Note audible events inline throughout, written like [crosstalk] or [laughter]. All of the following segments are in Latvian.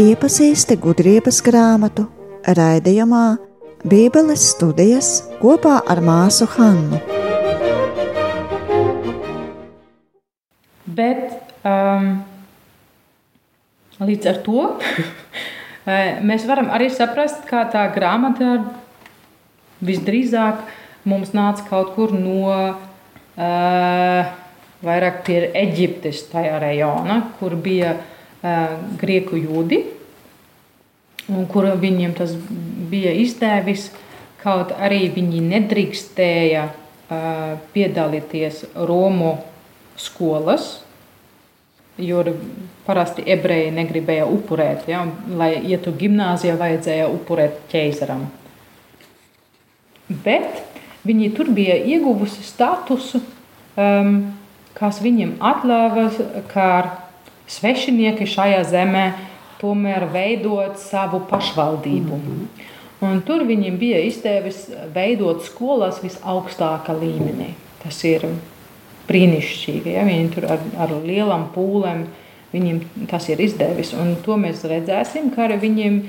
Iepazīsti gudrības grāmatu raidījumā Bībeles studijas kopā ar māsu Hannu. Bet um, līdz ar to [laughs] eh, mēs varam arī saprast, kā tā grāmata visdrīzāk mums nāca kaut kur no uh, vairāk pie Eģiptes, tajā rajonā, kur bija uh, grieku jūdi, un kur viņiem tas bija izdevis. Kaut arī viņi nedrīkstēja uh, piedalīties Romu skolas, jo parasti ebreji negribēja upurēt. Ja? Lai ietu gimnāzijā, vajadzēja upurēt ķeizaram. Bet viņi tur bija ieguvusi statusu, um, kas viņiem atļāva, kā svešinieki šajā zemē, tomēr veidot savu pašvaldību. Mm -hmm. Un tur viņiem bija izdevies veidot skolas visaugstākā līmenī. Tas ir brīnišķīgi. Ja? Viņi tur ar, ar lielām pūlēm viņiem tas ir izdevies. Un to mēs redzēsim, ka arī viņiem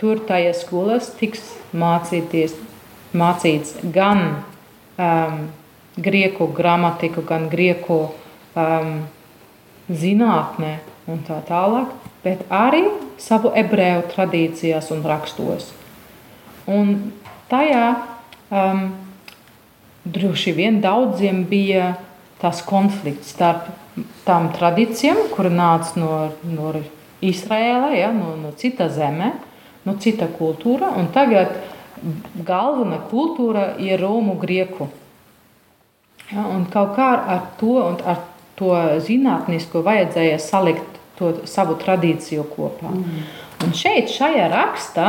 tur tajā skolās tiks mācīties, mācīts gan um, grieku gramatiku, gan grieku um, zinātnē un tā tālāk, bet arī savu ebreju tradīcijās un rakstos. Un tajā um, droši vien daudziem bija tas konflikts starp tām tradīcijām, kur nāca no, no Izraēla, ja, no, no cita zeme, no cita kultūra, un tagad galvenā kultūra ir Romu grieku Ja, un kaut kā ar to, ar to zinātnisko vajadzēja salikt to savu tradīciju kopā. Mm. Un šeit, šajā rakstā,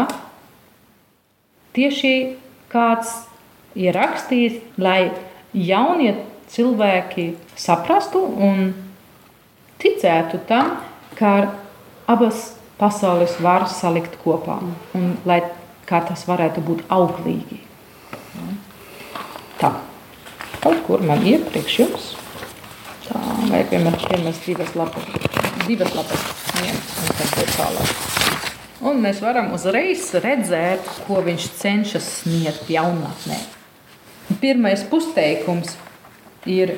tieši kāds ir rakstījis, lai jaunie cilvēki saprastu un ticētu tam, ka abas pasaules var salikt kopā un lai tas varētu būt auglīgi. Tā kaut kur man iepriekš jums. Tā, vai piemēram, pirmās divas lapas, divas lapas ņemt un tad būt tālāk. Un mēs varam uzreiz redzēt, ko viņš cenšas sniegt jaunatnē. Pirmais pusteikums ir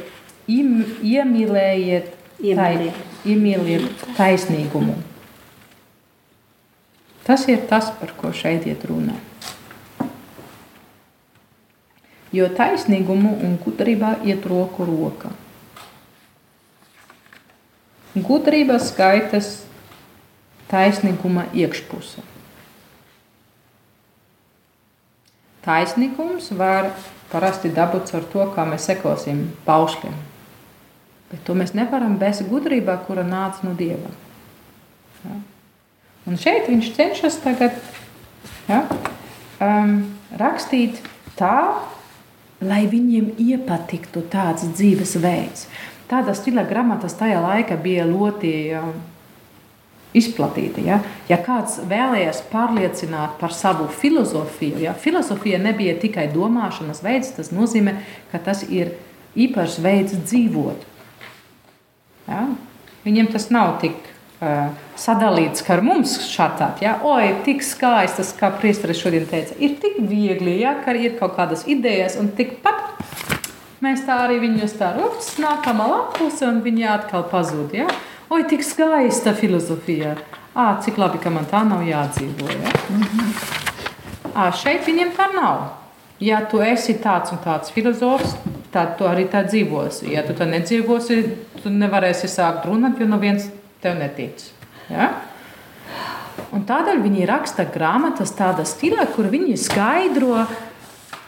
im, iemīlējiet, tai, iemīliet taisnīgumu. Tas ir tas, par ko šeit iet runāt jo taisnīgumu un gudrībā iet roku roka. Gudrība skaitas taisnīguma iekšpuse. Taisnīgums var parasti dabūt ar to, kā mēs sekosim paušļiem. Bet to mēs nevaram bez gudrībā, kura nāca no Dieva. Ja? Un šeit viņš cenšas tagad ja, um, rakstīt tā, lai viņiem iepatiktu tāds dzīvesveids. Tāda stila grāmatas tajā laikā bija ļoti uh, izplatīta. Ja? ja kāds vēlējās pārliecināt par savu filozofiju, ja filozofija nebija tikai domāšanas veids, tas nozīmē, ka tas ir īpašs veids dzīvot. Ja? Viņiem tas nav tik sadalīts, ka ar mums šādi ja? - oi, tik skaistas, kā Priesteris šodien teica, ir tik viegli, ja? ka ir kaut kādas idejas, un tikpat mēs tā arī viņus tā rups, nākam lapuse, un viņi atkal pazūd. Ja? Oi, tik skaista filozofija. Ā, cik labi, ka man tā nav jādzīvo. Ja? -hmm. Ā, šeit viņiem tā nav. Ja tu esi tāds un tāds filozofs, tad tu arī tā dzīvosi. Ja tu tā nedzīvosi, tu nevarēsi sākt runāt, jo no viens tev netic. Ja? Un tādēļ viņi raksta grāmatas tādā stilā, kur viņi skaidro,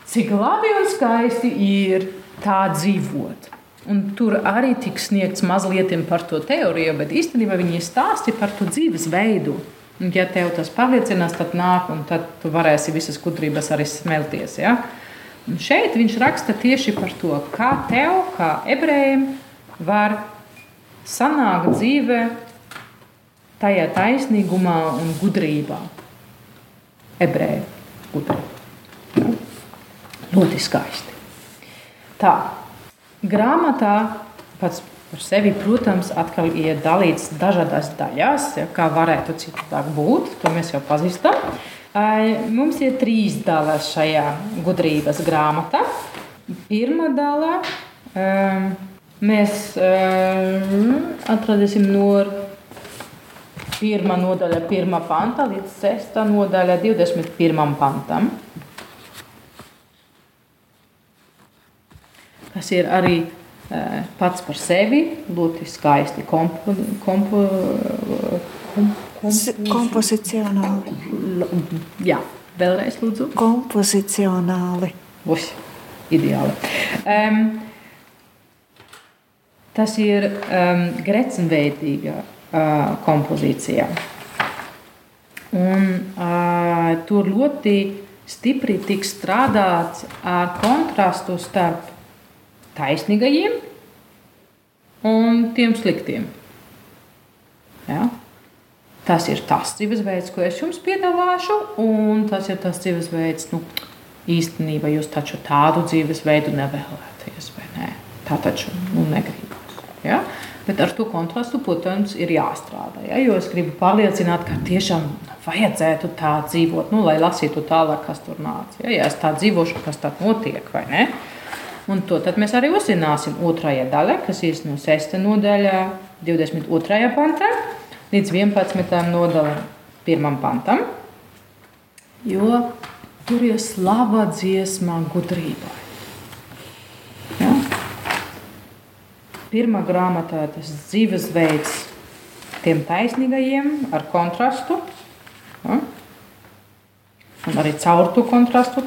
cik labi un skaisti ir tā dzīvot. Un tur arī tiks sniegts mazliet par to teoriju, bet īstenībā viņi stāsta par to dzīvesveidu. Un, ja tev tas pārliecinās, tad nāk, un tad tu varēsi visas gudrības arī smelties. Ja? Un šeit viņš raksta tieši par to, kā tev, kā ebrejiem, var sanākt dzīvē tajā taisnīgumā un gudrībā. Ebreju gudrība. Ļoti skaisti. Tā, grāmatā pats par sevi, protams, atkal ir dalīts dažādās daļās, ja, kā varētu citādāk būt. To mēs jau pazīstam. Mums ir trīs daļas šajā gudrības grāmatā. Pirmā daļa mēs atradīsim no pirmā nodaļa, pirmā panta līdz sestā nodaļa, 21. pantam. kas ir arī pats par sevi ļoti skaisti kompo, kompo, kompo, kompozicionāli. Jā, vēlreiz lūdzu. Kompozicionāli. Uš, ideāli. Um, tas ir um, grecenveidīga kompozīcija. Un, tur ļoti stipri tiks strādāts ar kontrastu starp taisnīgajiem un tiem sliktiem. Ja? Tas ir tas dzīvesveids, ko es jums piedāvāšu, un tas ir tas dzīvesveids, nu, īstenībā jūs taču tādu dzīvesveidu nevēlaties, ne? Tā taču nu, negribas. Ja? Bet ar to kontrastu, protams, ir jāstrādā. Ja? Jo es gribu pārliecināt, ka tiešām vajadzētu tā dzīvot, nu, lai lasītu tālāk, kas tur nāca. Ja? ja es tā dzīvošu, kas tad notiek, vai ne? Un to mēs arī uzzināsim otrajā daļā, kas ir no 6. nodaļā, 22. pantā līdz 11. nodaļā, 1. pantam. Jo tur ir slava dziesma gudrībai. Pirmā grāmatā tas dzīvesveids tiem taisnīgajiem ar kontrastu. Ja? Un arī caur to kontrastu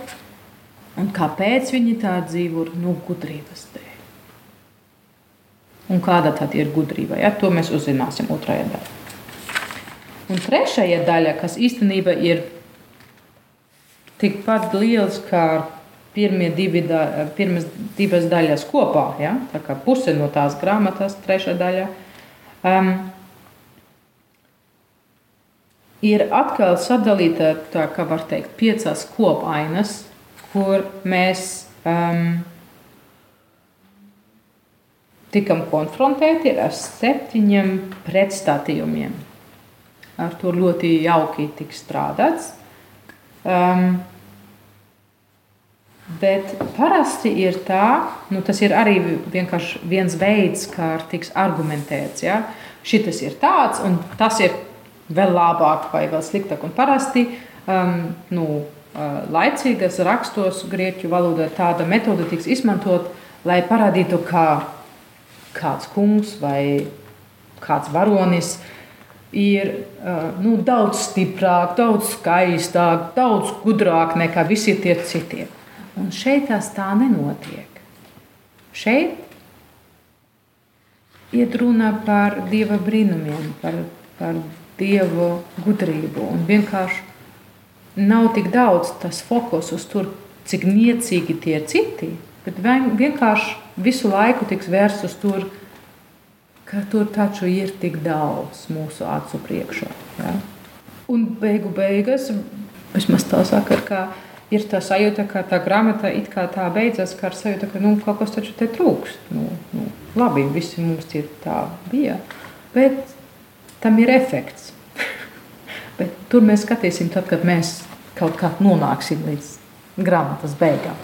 Un kāpēc viņi tā dzīvo? Nu, gudrības dēļ. Un kāda tad ir gudrība? Ja? To mēs uzzināsim otrajā daļā. Un trešajā daļā, kas īstenībā ir tikpat liels kā pirmie divi da, pirmas divas daļas kopā, ja? tā kā puse no tās grāmatas, trešā daļa, um, ir atkal sadalīta, tā kā var teikt, piecās kopainas kur mēs um, tikam konfrontēti ar septiņiem pretstatījumiem. Ar to ļoti jauki tiks strādāts. Um, bet parasti ir tā, nu, tas ir arī vienkārši viens veids, kā tiks argumentēts. Ja? Šis ir tāds, un tas ir vēl labāk vai vēl sliktāk. Un parasti um, nu, laicīgas rakstos grieķu valodā tāda metode tiks izmantot, lai parādītu, kā kāds kungs vai kāds varonis ir nu, daudz stiprāk, daudz skaistāk, daudz gudrāk nekā visi tie citie. Un šeit tas tā nenotiek. Šeit iet runa par dieva brīnumiem, par, par dievu gudrību un vienkārši nav tik daudz tas fokus uz to, cik niecīgi tie ir citi, bet vienkārši visu laiku tiks vērsts uz to, ka tur taču ir tik daudz mūsu acu priekšā. Ja? Un beigu beigās, vismaz tā saka, ka ir tā sajūta, ka tā grāmata it kā tā beidzas, kā ar sajūta, ka nu, kaut kas taču te trūkst. Nu, nu, labi, visi mums ir tā bija, bet tam ir efekts. [laughs] bet tur mēs skatīsim tad, kad mēs kaut kā nonāksim līdz grāmatas beigām.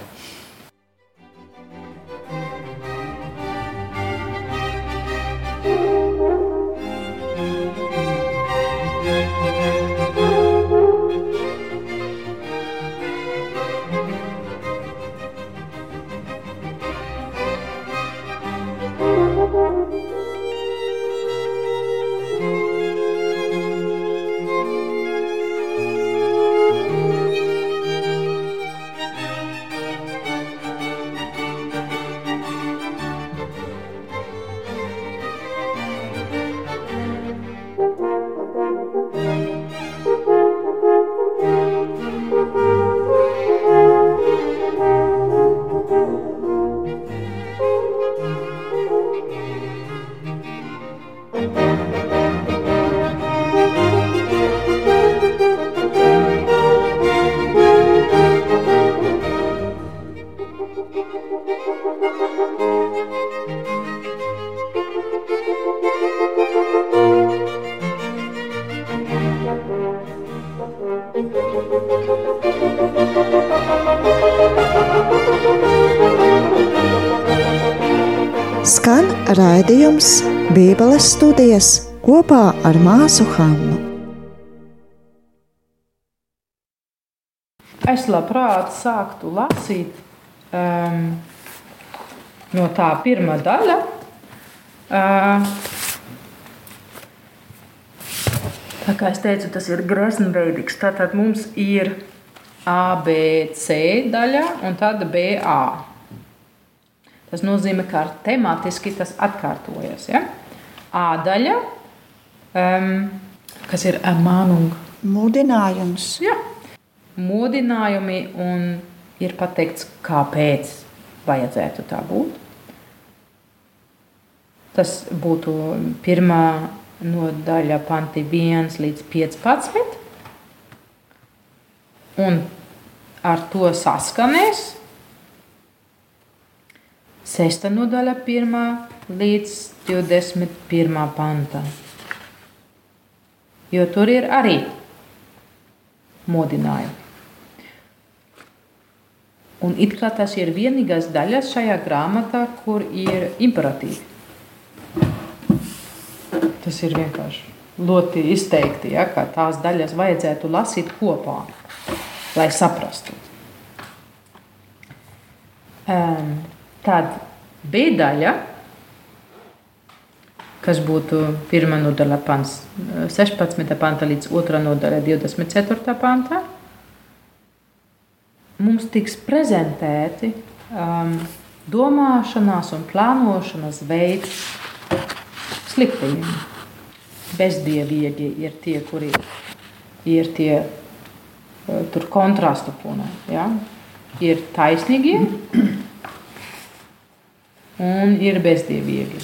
Raidījums Bībeles studijas kopā ar māsu Hannu. Es labprāt sāktu lasīt um, no tā pirmā daļa. Uh, tā kā es teicu, tas ir greznveidīgs. Tātad mums ir A, B, C daļa un tad B, A. Tas nozīmē, ka tematiski tas atkārtojas. Ja? A daļa, um, kas ir amānunga. Mūdinājums. Ja. Modinājumi un ir pateikts, kāpēc vajadzētu tā būt. Tas būtu pirmā nodaļa, panti 1 līdz 15. Un ar to saskanēs Sesta nodaļa, 1 līdz 21 pantā. Jo tur ir arī modinājumi. Un it kā tas ir vienīgais daļas šajā grāmatā, kur ir imperatīvi. Tas ir vienkārši ļoti izteikti, ja, ka tās daļas vajadzētu lasīt kopā, lai saprastu. Um, Tad B daļa, kas būtu pirmā nodaļa, pants 16. panta līdz 2. nodaļa, 24. pantā, mums tiks prezentēti um, domāšanās un plānošanas veids sliktajiem. Bezdievīgi ir tie, kuri ir tie uh, kontrastu punē. Ja? Ir taisnīgie un ir bezdievīgi.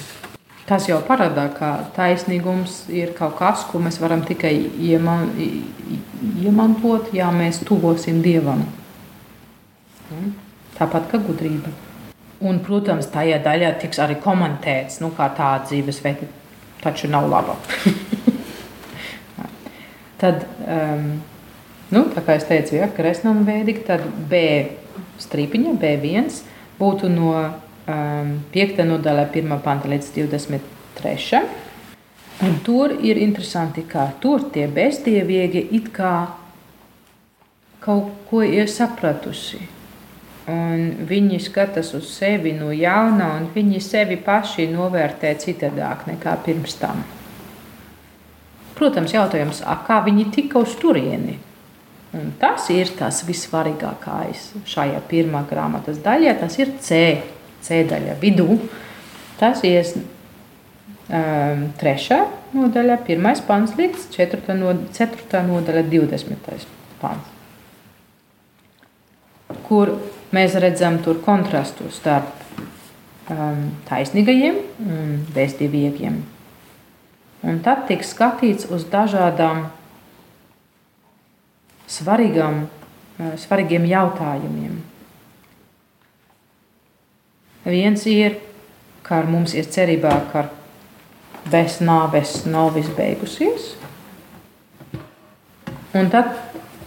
Tas jau parādā, ka taisnīgums ir kaut kas, ko mēs varam tikai ieman, iemantot, ja mēs tuvosim Dievam. Tāpat kā gudrība. Un, protams, tajā daļā tiks arī komentēts, nu, kā tā dzīvesveida taču nav laba. [laughs] tad, um, nu, kā es teicu, ja, kresnam veidīgi, tad B strīpiņa, B1 būtu no 5. Um, nodaļā, 1. panta līdz 23. Un tur ir interesanti, ka tur tie bezdievīgi it kā kaut ko ir sapratusi. Un viņi skatās uz sevi no jauna, un viņi sevi paši novērtē citādāk nekā pirms tam. Protams, jautājums, kā viņi tika uz turieni? Un tas ir tas vissvarīgākais šajā pirmā grāmatas daļā, tas ir ceļš C-daļa vidū. Tas ir um, trešā nodaļa, pirmais pants līdz ceturtā nodaļa, ceturtā nodaļa 20. pants. Kur mēs redzam tur kontrastu starp um, taisnīgajiem un bezdievīgiem. Un tad tiek skatīts uz dažādām svarīgām, uh, svarīgiem jautājumiem. Viens ir, ka ar mums ir cerībā, ka bez nāves nav viss beigusies. Un tad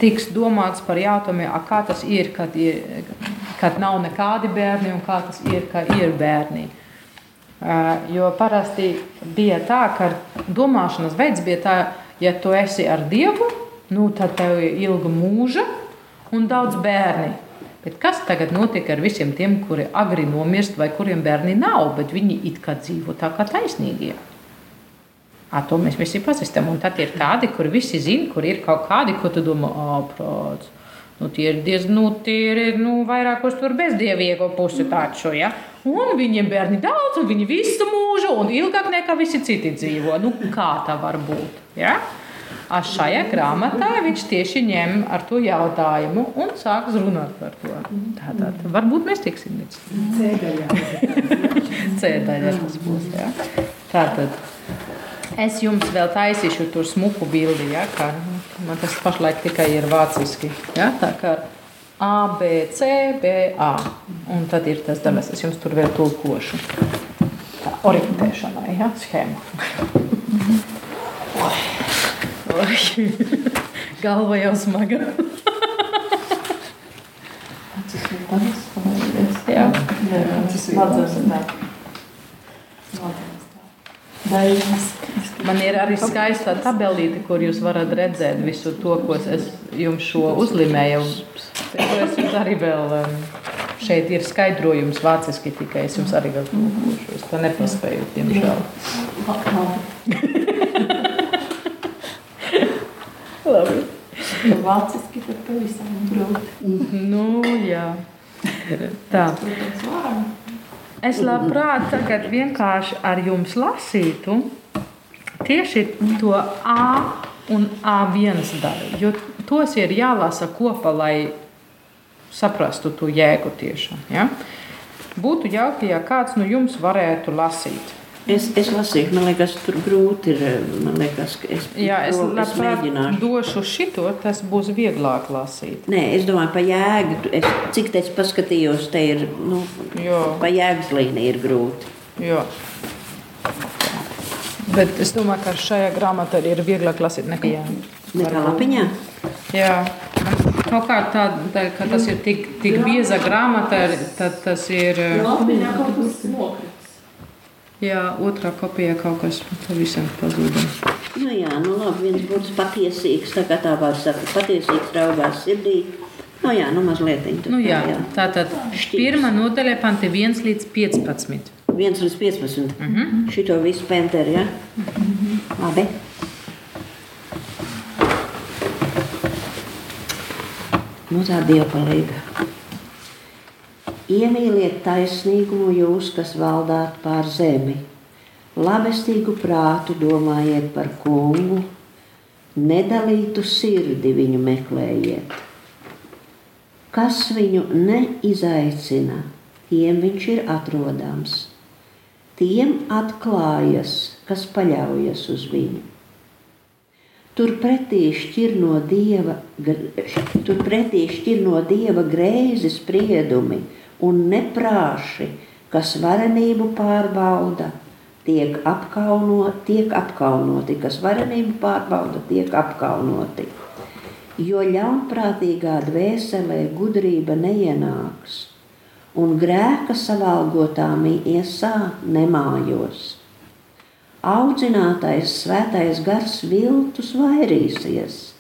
tiks domāts par jautājumu, kā tas ir, kad, ir, kad nav nekādi bērni un kā tas ir, kad ir bērni. Jo parasti bija tā, ka domāšanas veids bija tā, ja tu esi ar Dievu, nu, tad tev ir ilga mūža un daudz bērni. Bet kas tagad notiek ar visiem tiem, kuri agri nomirst, vai kuriem bērni nav, bet viņi it kā dzīvo tā kā taisnīgie? À, to mēs visi pazīstam. Un tad ir tādi, kur visi zina, kur ir kaut kādi, ko tu domā, ārprāts. Nu, tie ir diezgan nu, ir, nu, vairāk uz tur bezdievīgo pusi taču. Ja? Un viņiem bērni daudz, un viņi visu mūžu, un ilgāk nekā visi citi dzīvo. Nu, kā tā var būt? Ja? Šajā grāmatā viņš tieši ņem ar to jautājumu un sāks runāt par to. Tātad, varbūt mēs tiksim līdz cēdaļā. tas būs. Jā. Tātad, es jums vēl taisīšu tur smuku bildi, ja, kā man tas pašlaik tikai ir vāciski. Ja, tā kā A, B, C, B, A. Un tad ir tas daļas, es jums tur vēl tulkošu. Tā orientēšanai, ja, schēma. Oi. [laughs] Galva jau smaga. Tas ir tas, kas Jā. tas ir smadzenes. Beigas. Man ir arī skaista tabelīte, kur jūs varat redzēt visu to, ko es jums šo uzlīmēju. Es jums arī vēl um, šeit ir skaidrojums vāciski tikai es jums arī vēl tulkošu. Es to nepaspēju, diemžēl. Labi. Vāciski tad pavisam grūti. Nu, jā. Tā. Es labprāt tagad vienkārši ar jums lasītu tieši to A un A1 daļu, jo tos ir jālasa kopā, lai saprastu to jēgu tiešām. Ja? Būtu jauki, ja kāds no jums varētu lasīt. Es, es lasīju, man liekas, tur grūti ir. Man liekas, ka es, Jā, es, to labprāt mēģināšu. došu šito, tas būs vieglāk lasīt. Nē, es domāju, pa jēgu. Es, cik te es paskatījos, te ir, nu, Jo, pa jēgas līnija ir grūti. jo. Bet es domāju, ka šajā grāmatā ir vieglāk lasīt nekā Nekā lapiņā? Jā, kaut kā tā, tā ka tas ir tik, tik bieza grāmata, tad tas ir. Lapiņā kaut kas nokrits. Jā, otrā kopijā kaut kas pavisam pazuda. Nu jā, nu labi, viens būtu patiesīgs, tā kā tā var saka, patiesīgs raugās sirdī. Nu jā, nu mazliet. Nu, jā, tā tad pirmā nodaļa panti 1 līdz 15. 1 līdz 15. Mm. -hmm. Šito visu penteri, ja? Mm -hmm. Labi. Mazā dievpalīga. Iemīliet taisnīgumu jūs, kas valdāt pār zemi. Labestīgu prātu domājiet par kungu, nedalītu sirdi viņu meklējiet. Kas viņu neizaicina, tiem viņš ir atrodams. Tiem atklājas, kas paļaujas uz viņu. Turpretī šķir no dieva, turpretī šķir no dieva greizi spriedumi un neprāši, kas varenību pārbauda, tiek, apkauno, tiek apkaunoti, kas varenību pārbauda, tiek apkaunoti. Jo ļaunprātīgā dvēselē gudrība neienāks, un grēka savalgotā miesā nemājos. Audzinātais svētais gars viltus vairīsies,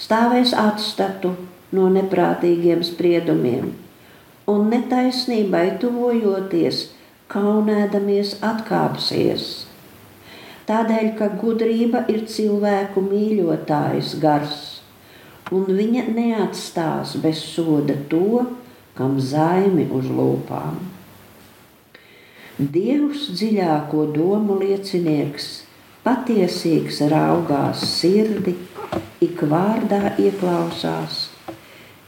stāvēs atstatu no neprātīgiem spriedumiem, un netaisnībai tuvojoties, kaunēdamies atkāpsies. Tādēļ, ka gudrība ir cilvēku mīļotājs gars, un viņa neatstās bez soda to, kam zaimi uz lūpām. Dievs dziļāko domu liecinieks, patiesīgs raugās sirdi, ik vārdā ieklausās,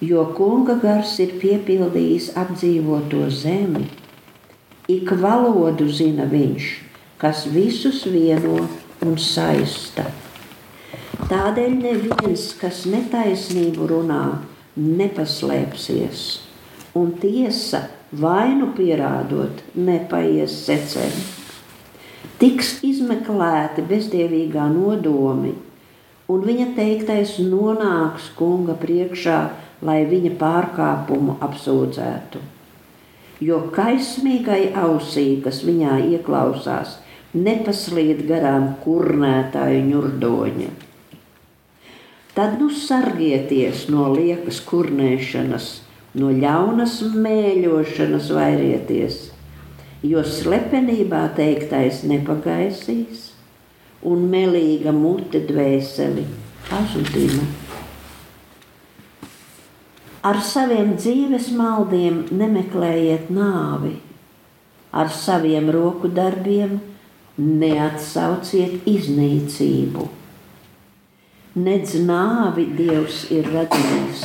jo kunga gars ir piepildījis apdzīvoto zemi. Ik valodu zina viņš, kas visus vieno un saista. Tādēļ neviens, kas netaisnību runā, nepaslēpsies, un tiesa vainu pierādot, nepaies secēm. Tiks izmeklēti bezdievīgā nodomi, un viņa teiktais nonāks kunga priekšā, lai viņa pārkāpumu apsūdzētu. Jo kaismīgai ausī, kas viņā ieklausās, nepaslīd garām kurnētāju ņurdoņa. Tad nu sargieties no liekas kurnēšanas, no ļaunas mēļošanas vairieties, jo slepenībā teiktais nepagaisīs, un melīga mute dvēseli pazudina. Ar saviem dzīves maldiem nemeklējiet nāvi, ar saviem roku darbiem neatsauciet iznīcību. Nedz nāvi Dievs ir radījis,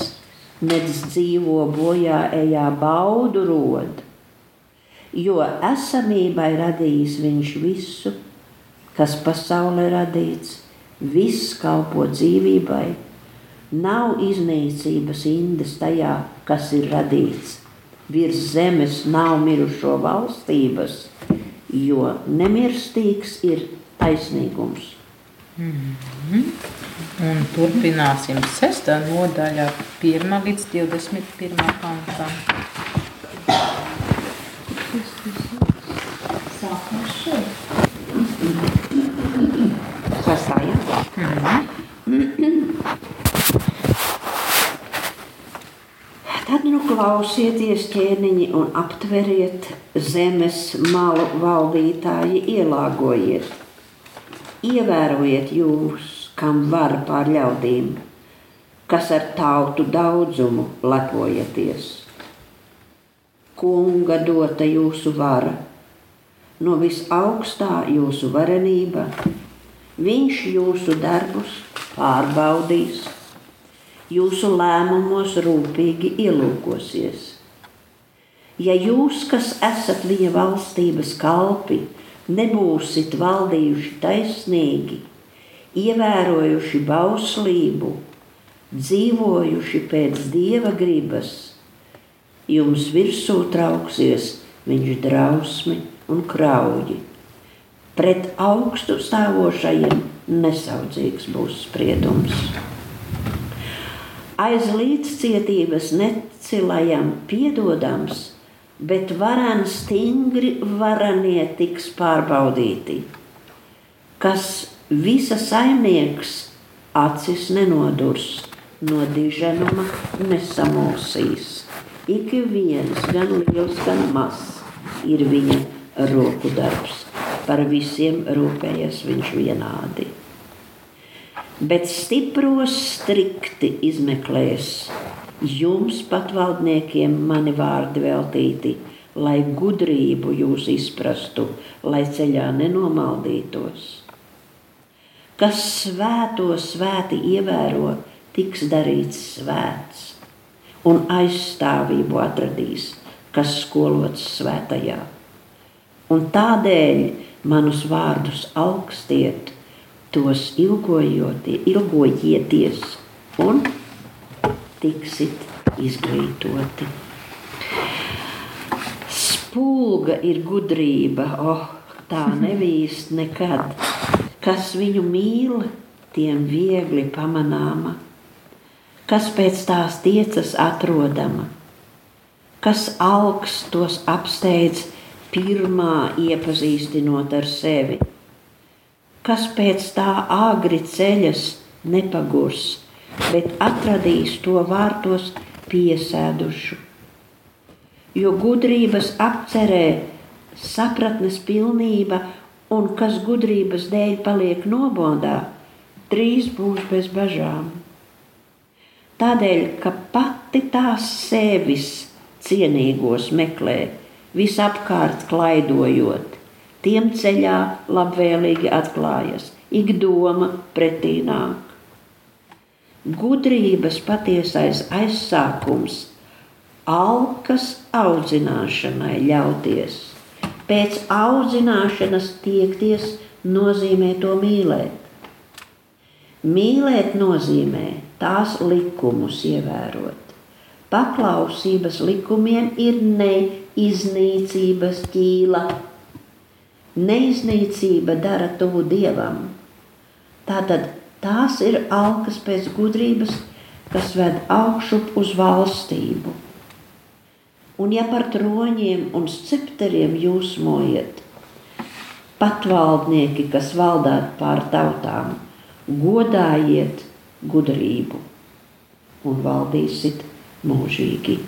nedz dzīvo bojā ejā baudu rod, jo esamībai radījis viņš visu, kas pasaulē radīts, viss kalpo dzīvībai. Nav iznīcības indes tajā, kas ir radīts. Virs zemes nav mirušo valstības, jo nemirstīgs ir taisnīgums. Un turpināsim sestā nodaļā, 1 līdz 21 pantam. Sākam šeit. Sastāja. Tad nu klausieties, ķēniņi, un aptveriet zemes malu valdītāji, ielāgojiet. Ievērojiet jūs, kam var pār ļaudīm, kas ar tautu daudzumu lepojieties. Kunga dota jūsu vara, no visaugstā jūsu varenība, viņš jūsu darbus pārbaudīs jūsu lēmumos rūpīgi ielūkosies. Ja jūs, kas esat viņa valstības kalpi, nebūsit valdījuši taisnīgi, ievērojuši bauslību, dzīvojuši pēc dieva gribas, jums virsū trauksies viņš drausmi un krauji. Pret augstu stāvošajiem nesaudzīgs būs spriedums aiz līdzcietības necilajam piedodams, bet varan stingri varanie tiks pārbaudīti, kas visa saimnieks acis nenodurs, no diženuma nesamulsīs. Ik viens, gan liels, gan mazs, ir viņa roku darbs. Par visiem rūpējas viņš vienādi bet stipros strikti izmeklēs. Jums, patvaldniekiem, mani vārdi veltīti, lai gudrību jūs izprastu, lai ceļā nenomaldītos. Kas svēto svēti ievēro, tiks darīts svēts, un aizstāvību atradīs, kas skolots svētajā. Un tādēļ manus vārdus augstiet, tos ilgojieties un tiksit izglītoti. Spulga ir gudrība, oh, tā nevīst nekad. Kas viņu mīl, tiem viegli pamanāma, kas pēc tās tiecas atrodama, kas augs tos apsteidz pirmā iepazīstinot ar sevi kas pēc tā agri ceļas nepagurs, bet atradīs to vārtos piesēdušu. Jo gudrības apcerē sapratnes pilnība, un kas gudrības dēļ paliek nobodā, drīz būs bez bažām. Tādēļ, ka pati tās sevis cienīgos meklē, visapkārt klaidojot, tiem ceļā labvēlīgi atklājas, ik doma pretī nāk. Gudrības patiesais aizsākums alkas audzināšanai ļauties. Pēc audzināšanas tiekties nozīmē to mīlēt. Mīlēt nozīmē tās likumus ievērot. Paklausības likumiem ir neiznīcības ķīla Neiznīcība dara tuvu dievam. Tātad tās ir alkas pēc gudrības, kas ved augšup uz valstību. Un ja par troņiem un scepteriem jūs mojiet, patvaldnieki, kas valdāt pār tautām, godājiet gudrību un valdīsit mūžīgi.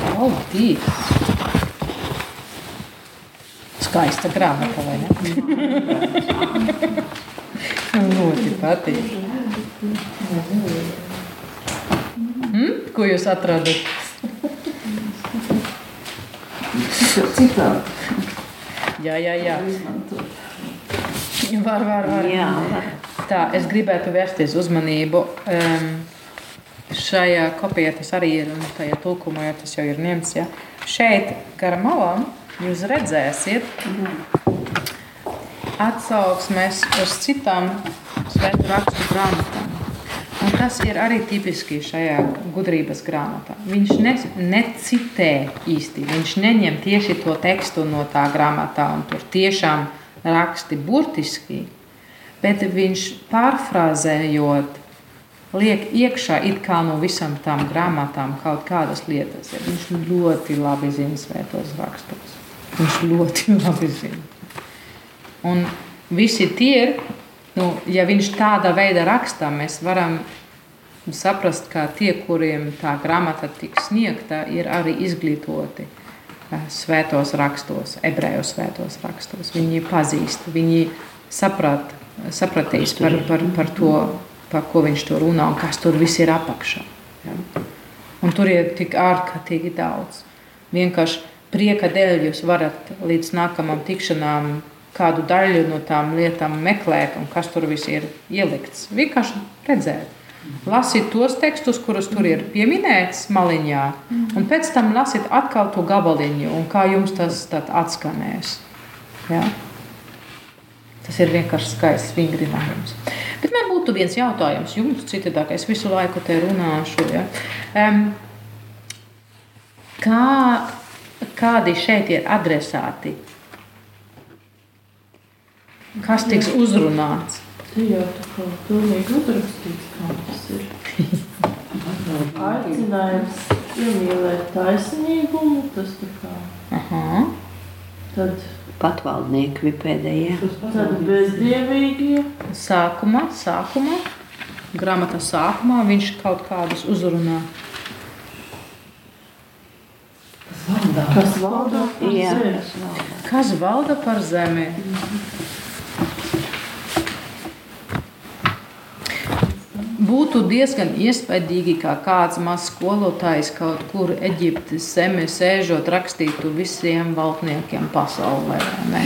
Paldies! Skaista grāmata, vai ne? Ļoti patīk. Hmm? Ko jūs atradat? Citādi. Jā, jā, jā. Var, var, var. Jā, var. Tā, es gribētu vērsties uzmanību. Um, šajā kopijā tas arī ir, un tajā tulkumā jau tas jau ir ņemts. Ja? Šeit, gar malām, jūs redzēsiet atsauksmes uz citām svētku rakstu grāmatām. Un tas ir arī tipiski šajā gudrības grāmatā. Viņš ne, necitē īsti. Viņš neņem tieši to tekstu no tā grāmatā un tur tiešām raksti burtiski, bet viņš pārfrāzējot, liek iekšā it kā no visam tām grāmatām kaut kādas lietas. Viņš ļoti labi zina svētos rakstus. Viņš ļoti [laughs] labi zina. Un visi tie, nu, ja viņš tādā veidā rakstā, mēs varam saprast, ka tie, kuriem tā grāmata tiks sniegta, ir arī izglītoti eh, svētos rakstos, ebreju svētos rakstos. Viņi pazīst, viņi saprat, sapratīs par, par, par to, par ko viņš tur runā un kas tur viss ir apakšā. Ja? Un tur ir tik ārkārtīgi daudz. Vienkārši prieka dēļ jūs varat līdz nākamam tikšanām kādu daļu no tām lietām meklēt, un kas tur viss ir ielikts. Vienkārši redzēt. Lasiet tos tekstus, kurus tur ir pieminēts maliņā, un pēc tam lasiet atkal to gabaliņu, un kā jums tas atskanēs. Ja? Tas ir vienkārši skaists vingrinājums. Bet man būtu viens jautājums jums, citādāk es visu laiku te runāšu. Ja? Um, kā, kādi šeit ir adresāti? Kas tiks uzrunāts? Jau tā kā pilnīgi uzrakstīts, kā tas ir. [laughs] Aicinājums iemīlēt taisnīgumu, tas tā kā. Aha. Tad, Patvaldnieki bija pēdējie. tad bezdievīgie. Sākumā, sākumā, grāmatā sākumā viņš kaut kādus uzrunā. Kas valda par Jā, zemi. Kas valda par zemi? Būtu diezgan iespaidīgi, kā kāds mazs skolotājs kaut kur Eģiptes zemē sēžot, rakstītu visiem valdniekiem pasaulē. vai ne?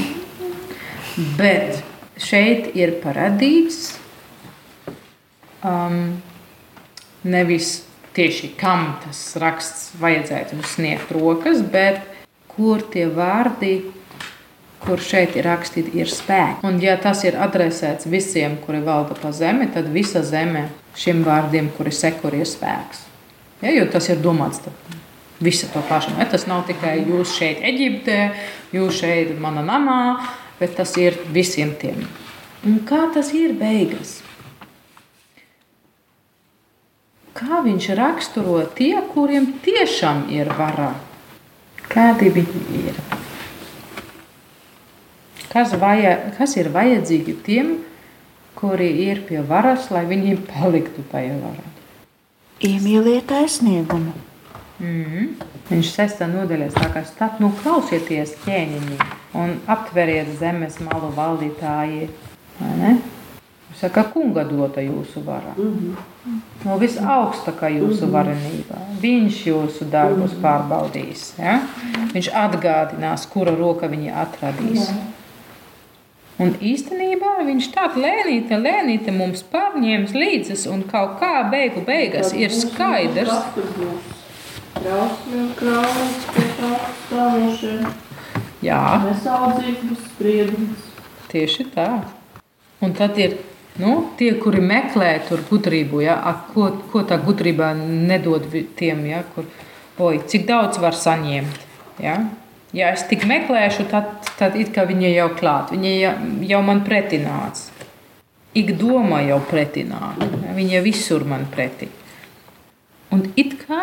Bet šeit ir parādīts um, nevis tieši kam tas raksts vajadzētu sniegt rokas, bet kur tie vārdi, kur šeit ir rakstīti, ir spēki. Un ja tas ir adresēts visiem, kuri valda pa zemi, tad visa zeme šiem vārdiem, kuri seko, ir spēks. Ja, jo tas ir domāts tā. Visa to pašu. Ne? Tas nav tikai jūs šeit, Eģiptē, jūs šeit, manā namā, bet tas ir visiem tiem. Un kā tas ir beigas? Kā viņš raksturo tie, kuriem tiešām ir vara? Kādi viņi ir? Kas, vaja, kas ir vajadzīgi tiem, kuri ir pie varas, lai viņi paliktu tajā varā? Iemīliet taisnīgumu. Mm. Viņš sestā nodaļā sākās tad, nu klausieties ķēniņi un aptveriet zemes malu valdītāji. vai ne? Saka, kunga dota jūsu vara. Mm -hmm. No visaugstākā jūsu varenībā. Viņš jūsu darbus pārbaudīs. Ja? Viņš atgādinās, kura roka viņa atradīs. Un īstenībā viņš tādu lēnīti, lēnīti mums pārņēmis līdzi, un kaut kā beigu beigās ir skaidrs, pie tā stāvošiem. jā, Nesaudzības spriedums. Tieši tā. Un tad ir nu, tie, kuri meklē tur gudrību, ja, a, ko, ko tā gudrība nedod tiem, ja, kur, oi, cik daudz var saņemt. Ja? Ja es tik meklēšu, tad, tad it kā viņa jau klāt, viņa jau, jau man pretināts. Ik doma jau pretināk, ja, viņa visur man pretī. Un it kā,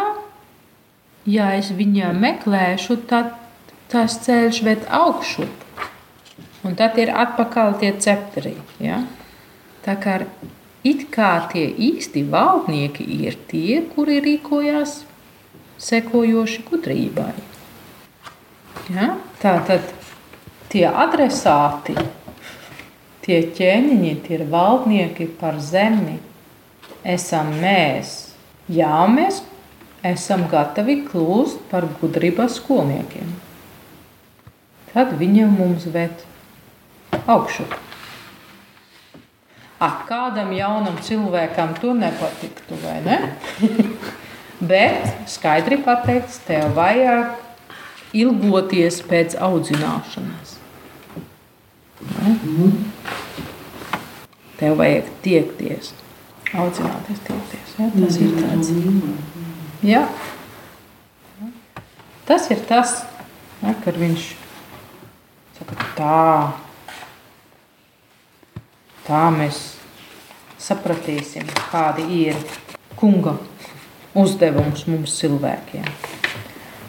ja es viņā meklēšu, tad tas ceļš ved augšup. Un tad ir atpakaļ tie cepteri. Ja? Tā kā it kā tie īsti valdnieki ir tie, kuri rīkojās sekojoši gudrībai. Ja? Tā tad tie adresāti, tie ķēniņi, tie ir valdnieki par zemi, esam mēs. Jā, mēs esam gatavi kļūt par gudrības skolniekiem. Tad viņa mums ved augšu. Ak, kādam jaunam cilvēkam tur nepatiktu, vai ne? [laughs] Bet skaidri pateikts, tev vajag ilgoties pēc audzināšanas. Ne? Tev vajag tiekties. audzināties, tiekties. Ja? Tas ir tāds. Jā. Tas ir tas, ja, kad viņš saka, tā, tā mēs sapratīsim, kādi ir kunga uzdevums mums cilvēkiem.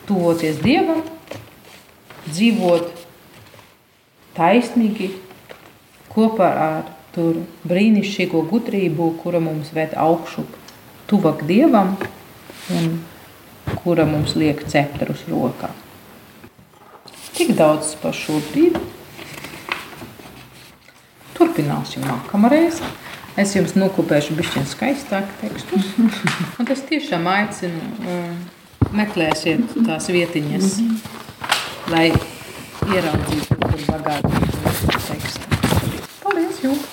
Tuvoties Dievam, dzīvot taisnīgi kopā ar tur brīnišķīgo gudrību, kura mums ved augšup, tuvāk Dievam un kura mums liek cepterus rokā. Tik daudz par šo brīdi. Turpināsim nākamreiz. Es jums nokopēšu bišķiņ skaistāk tekstus. Un es tiešām aicinu um, meklēsiet tās vietiņas, lai ieraudzītu, kur bagātīgi tekstu. Paldies jums!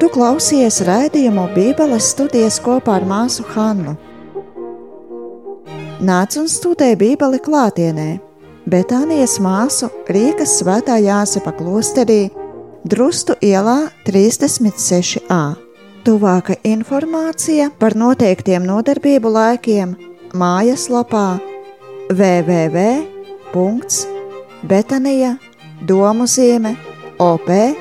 Tu klausies raidījumu Bībeles studijas kopā ar māsu Hannu. Nāc un studē Bībeli klātienē, Betānijas māsu Rīgas svētā Jāsepa klosterī Drustu ielā 36a. Tuvāka informācija par noteiktiem nodarbību laikiem mājaslapā www.betanija domu zīme op.lv